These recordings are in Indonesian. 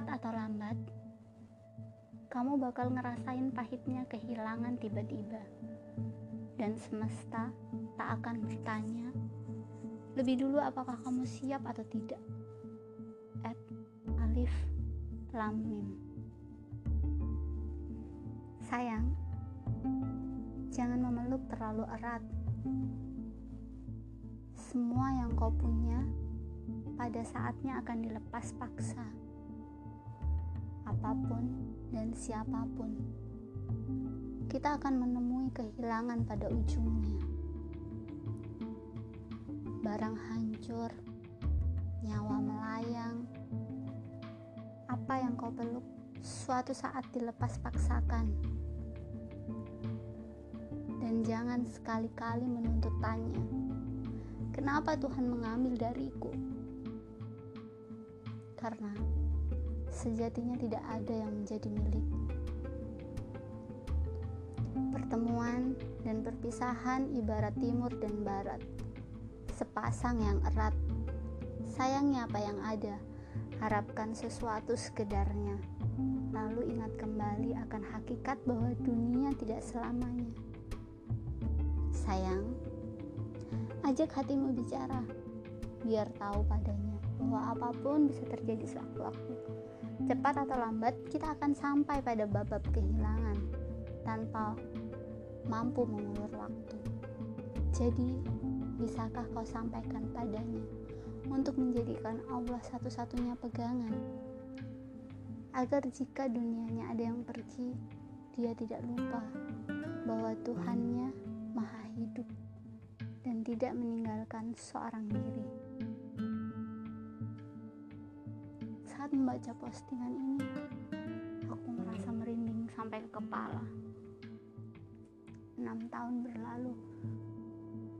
cepat atau lambat, kamu bakal ngerasain pahitnya kehilangan tiba-tiba. Dan semesta tak akan bertanya, lebih dulu apakah kamu siap atau tidak. At Alif Lam Mim. Sayang, jangan memeluk terlalu erat. Semua yang kau punya pada saatnya akan dilepas paksa. Apa pun dan siapa pun, kita akan menemui kehilangan pada ujungnya. Barang hancur, nyawa melayang, apa yang kau peluk suatu saat dilepas paksakan. Dan jangan sekali-kali menuntut tanya, kenapa Tuhan mengambil dariku? Karena sejatinya tidak ada yang menjadi milik. Pertemuan dan perpisahan ibarat timur dan barat, sepasang yang erat. Sayangnya apa yang ada, harapkan sesuatu sekedarnya. Lalu ingat kembali akan hakikat bahwa dunia tidak selamanya. Sayang, ajak hatimu bicara, biar tahu padanya bahwa apa pun bisa terjadi sewaktu-waktu. Cepat atau lambat, kita akan sampai pada babak kehilangan tanpa mampu mengulur waktu. Jadi, bisakah kau sampaikan padanya untuk menjadikan Allah satu-satunya pegangan? Agar jika dunianya ada yang pergi, dia tidak lupa bahwa Tuhannya maha hidup dan tidak meninggalkan seorang diri. Saat membaca postingan ini, aku merasa merinding sampai ke kepala. Enam tahun berlalu,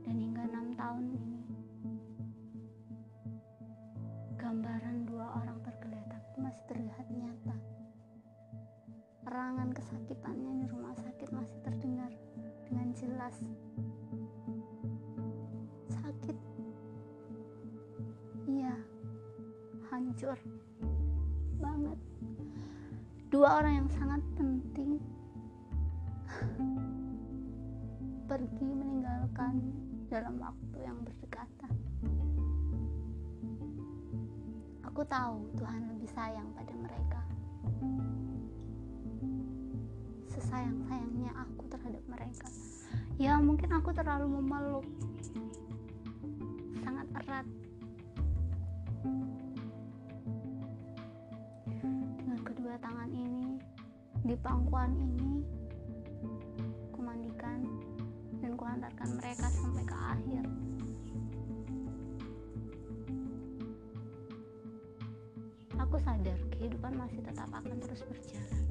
dan hingga enam tahun ini, gambaran dua orang tergeletak masih terlihat nyata. Erangan kesakitannya di rumah sakit masih terdengar dengan jelas. Sakit, iya, hancur banget. Dua orang yang sangat penting pergi meninggalkan dalam waktu yang berdekatan. Aku tahu Tuhan lebih sayang pada mereka. Sesayang-sayangnya aku terhadap mereka. Ya mungkin aku terlalu memeluk. Sangat erat di pangkuan ini kumandikan dan kuantarkan mereka sampai ke akhir. Aku sadar kehidupan masih tetap akan terus berjalan.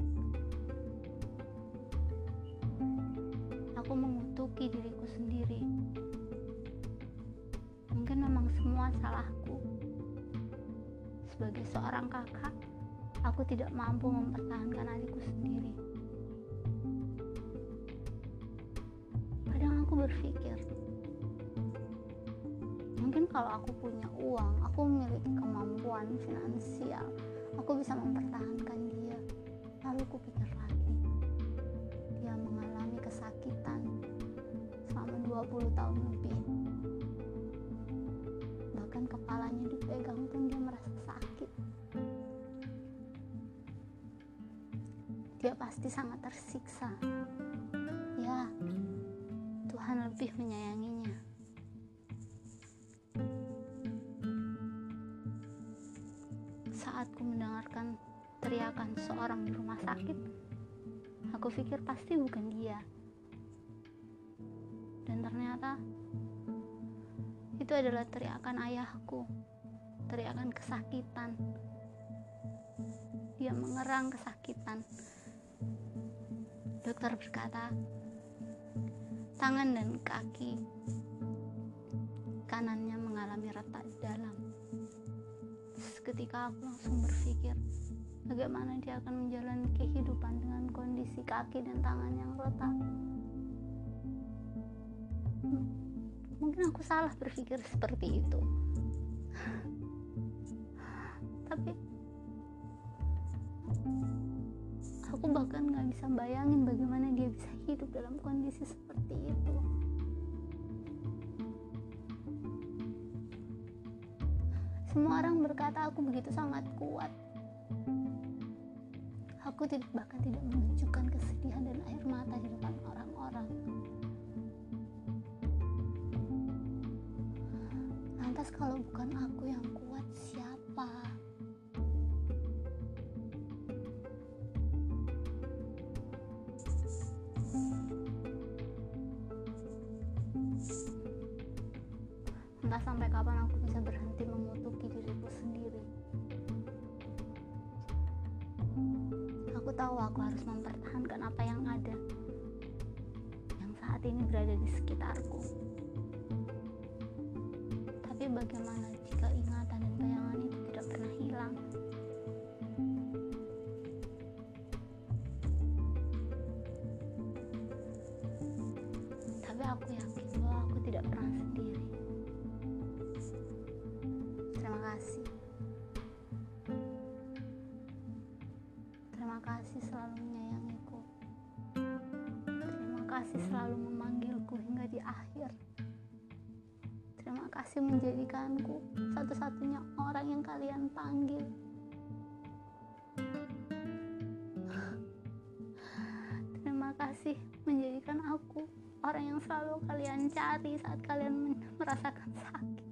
Aku mengutuki diriku sendiri. Mungkin memang semua salahku. Sebagai seorang kakak aku tidak mampu mempertahankan adikku sendiri. Kadang aku berpikir, mungkin kalau aku punya uang, aku memiliki kemampuan finansial, aku bisa mempertahankan dia. Lalu aku pikir lagi, dia mengalami kesakitan selama 20 tahun lebih. Bahkan kepalanya dipegang pun dia merasa sakit. Dia pasti sangat tersiksa. Ya, Tuhan lebih menyayanginya. Saat ku mendengarkan teriakan seorang di rumah sakit, aku pikir pasti bukan dia. Dan ternyata itu adalah teriakan ayahku, teriakan kesakitan. Dia mengerang kesakitan Dokter berkata, tangan dan kaki kanannya mengalami retak dalam. Seketika aku langsung berpikir, bagaimana dia akan menjalani kehidupan dengan kondisi kaki dan tangan yang retak. Mungkin aku salah berpikir seperti itu. Tapi bisa bayangin bagaimana dia bisa hidup dalam kondisi seperti itu. Semua orang berkata aku begitu sangat kuat. Aku tidak bahkan tidak menunjukkan kesedihan dan air mata di depan orang-orang. Lantas kalau bukan aku yang kuat siapa entah sampai kapan aku bisa berhenti mengutuki diriku sendiri. Aku tahu aku harus mempertahankan apa yang ada yang saat ini berada di sekitarku. Tapi bagaimana jika ingatan dan bayangan itu tidak pernah hilang? Tapi aku yakin bahwa aku tidak pernah sendiri kasih. Terima kasih selalu menyayangiku. Terima kasih selalu memanggilku hingga di akhir. Terima kasih menjadikanku satu-satunya orang yang kalian panggil. Terima kasih menjadikan aku orang yang selalu kalian cari saat kalian merasakan sakit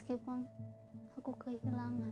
meskipun aku kehilangan